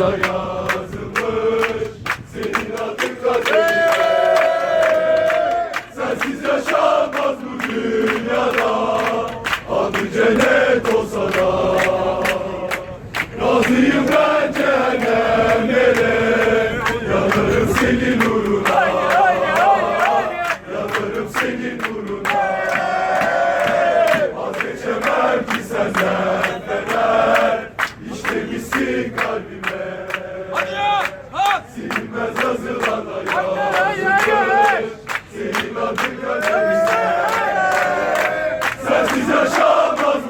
yazılarla yazılmış senin adın kaderime Sensiz yaşanmaz bu dünyada Adı cennet olsa da. Razıyım ben cehennemlere Yanarım senin Adın kaderime Sensiz yaşanmaz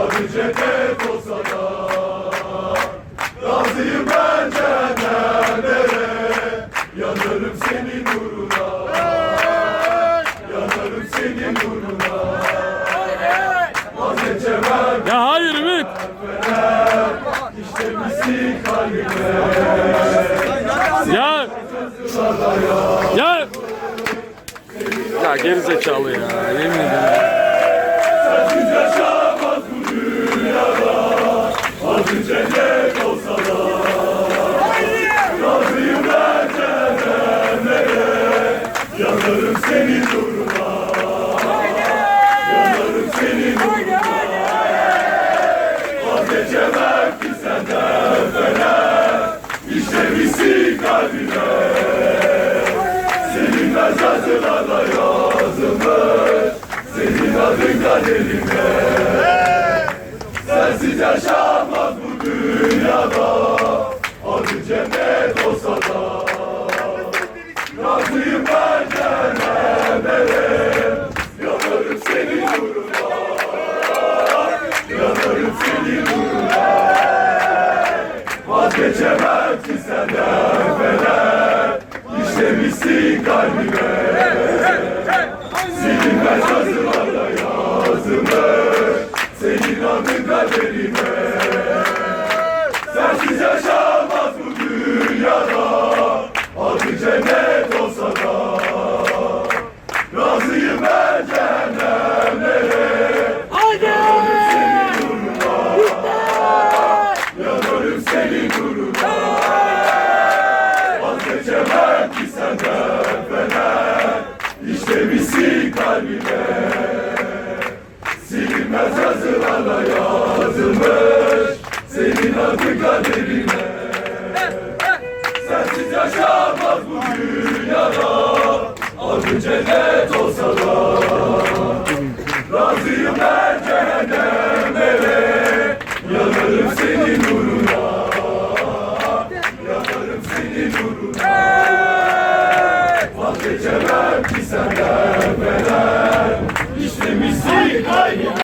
Adı cennet olsa da Razıyım ben cehennemlere Yanarım senin uğruna Yanarım senin uğruna Vazgeçemem Ya hayır Ümit. Ya. Ya geri zekalı ya. Yemin ederim. Senin adın kaderime. Sensiz yaşanmaz bu dünyada. Adı cennet olsa da. Razıyım ben cehennemlere Yanarım senin uğruna Yanarım senin uğruna Vazgeçemem ki senden fener İşlemişsin kalbime. Silinmez yazılarla yazılmış Senin adın kaderime yazılarla yazılmış Senin adın kaderime Sensiz yaşanmaz bu dünyada Adı cennet olsa da Razıyım ben cehennemlere Yanarım senin uğruna Yanarım senin uğruna Vazgeçemem ki senden fener İşlemişsin kalbime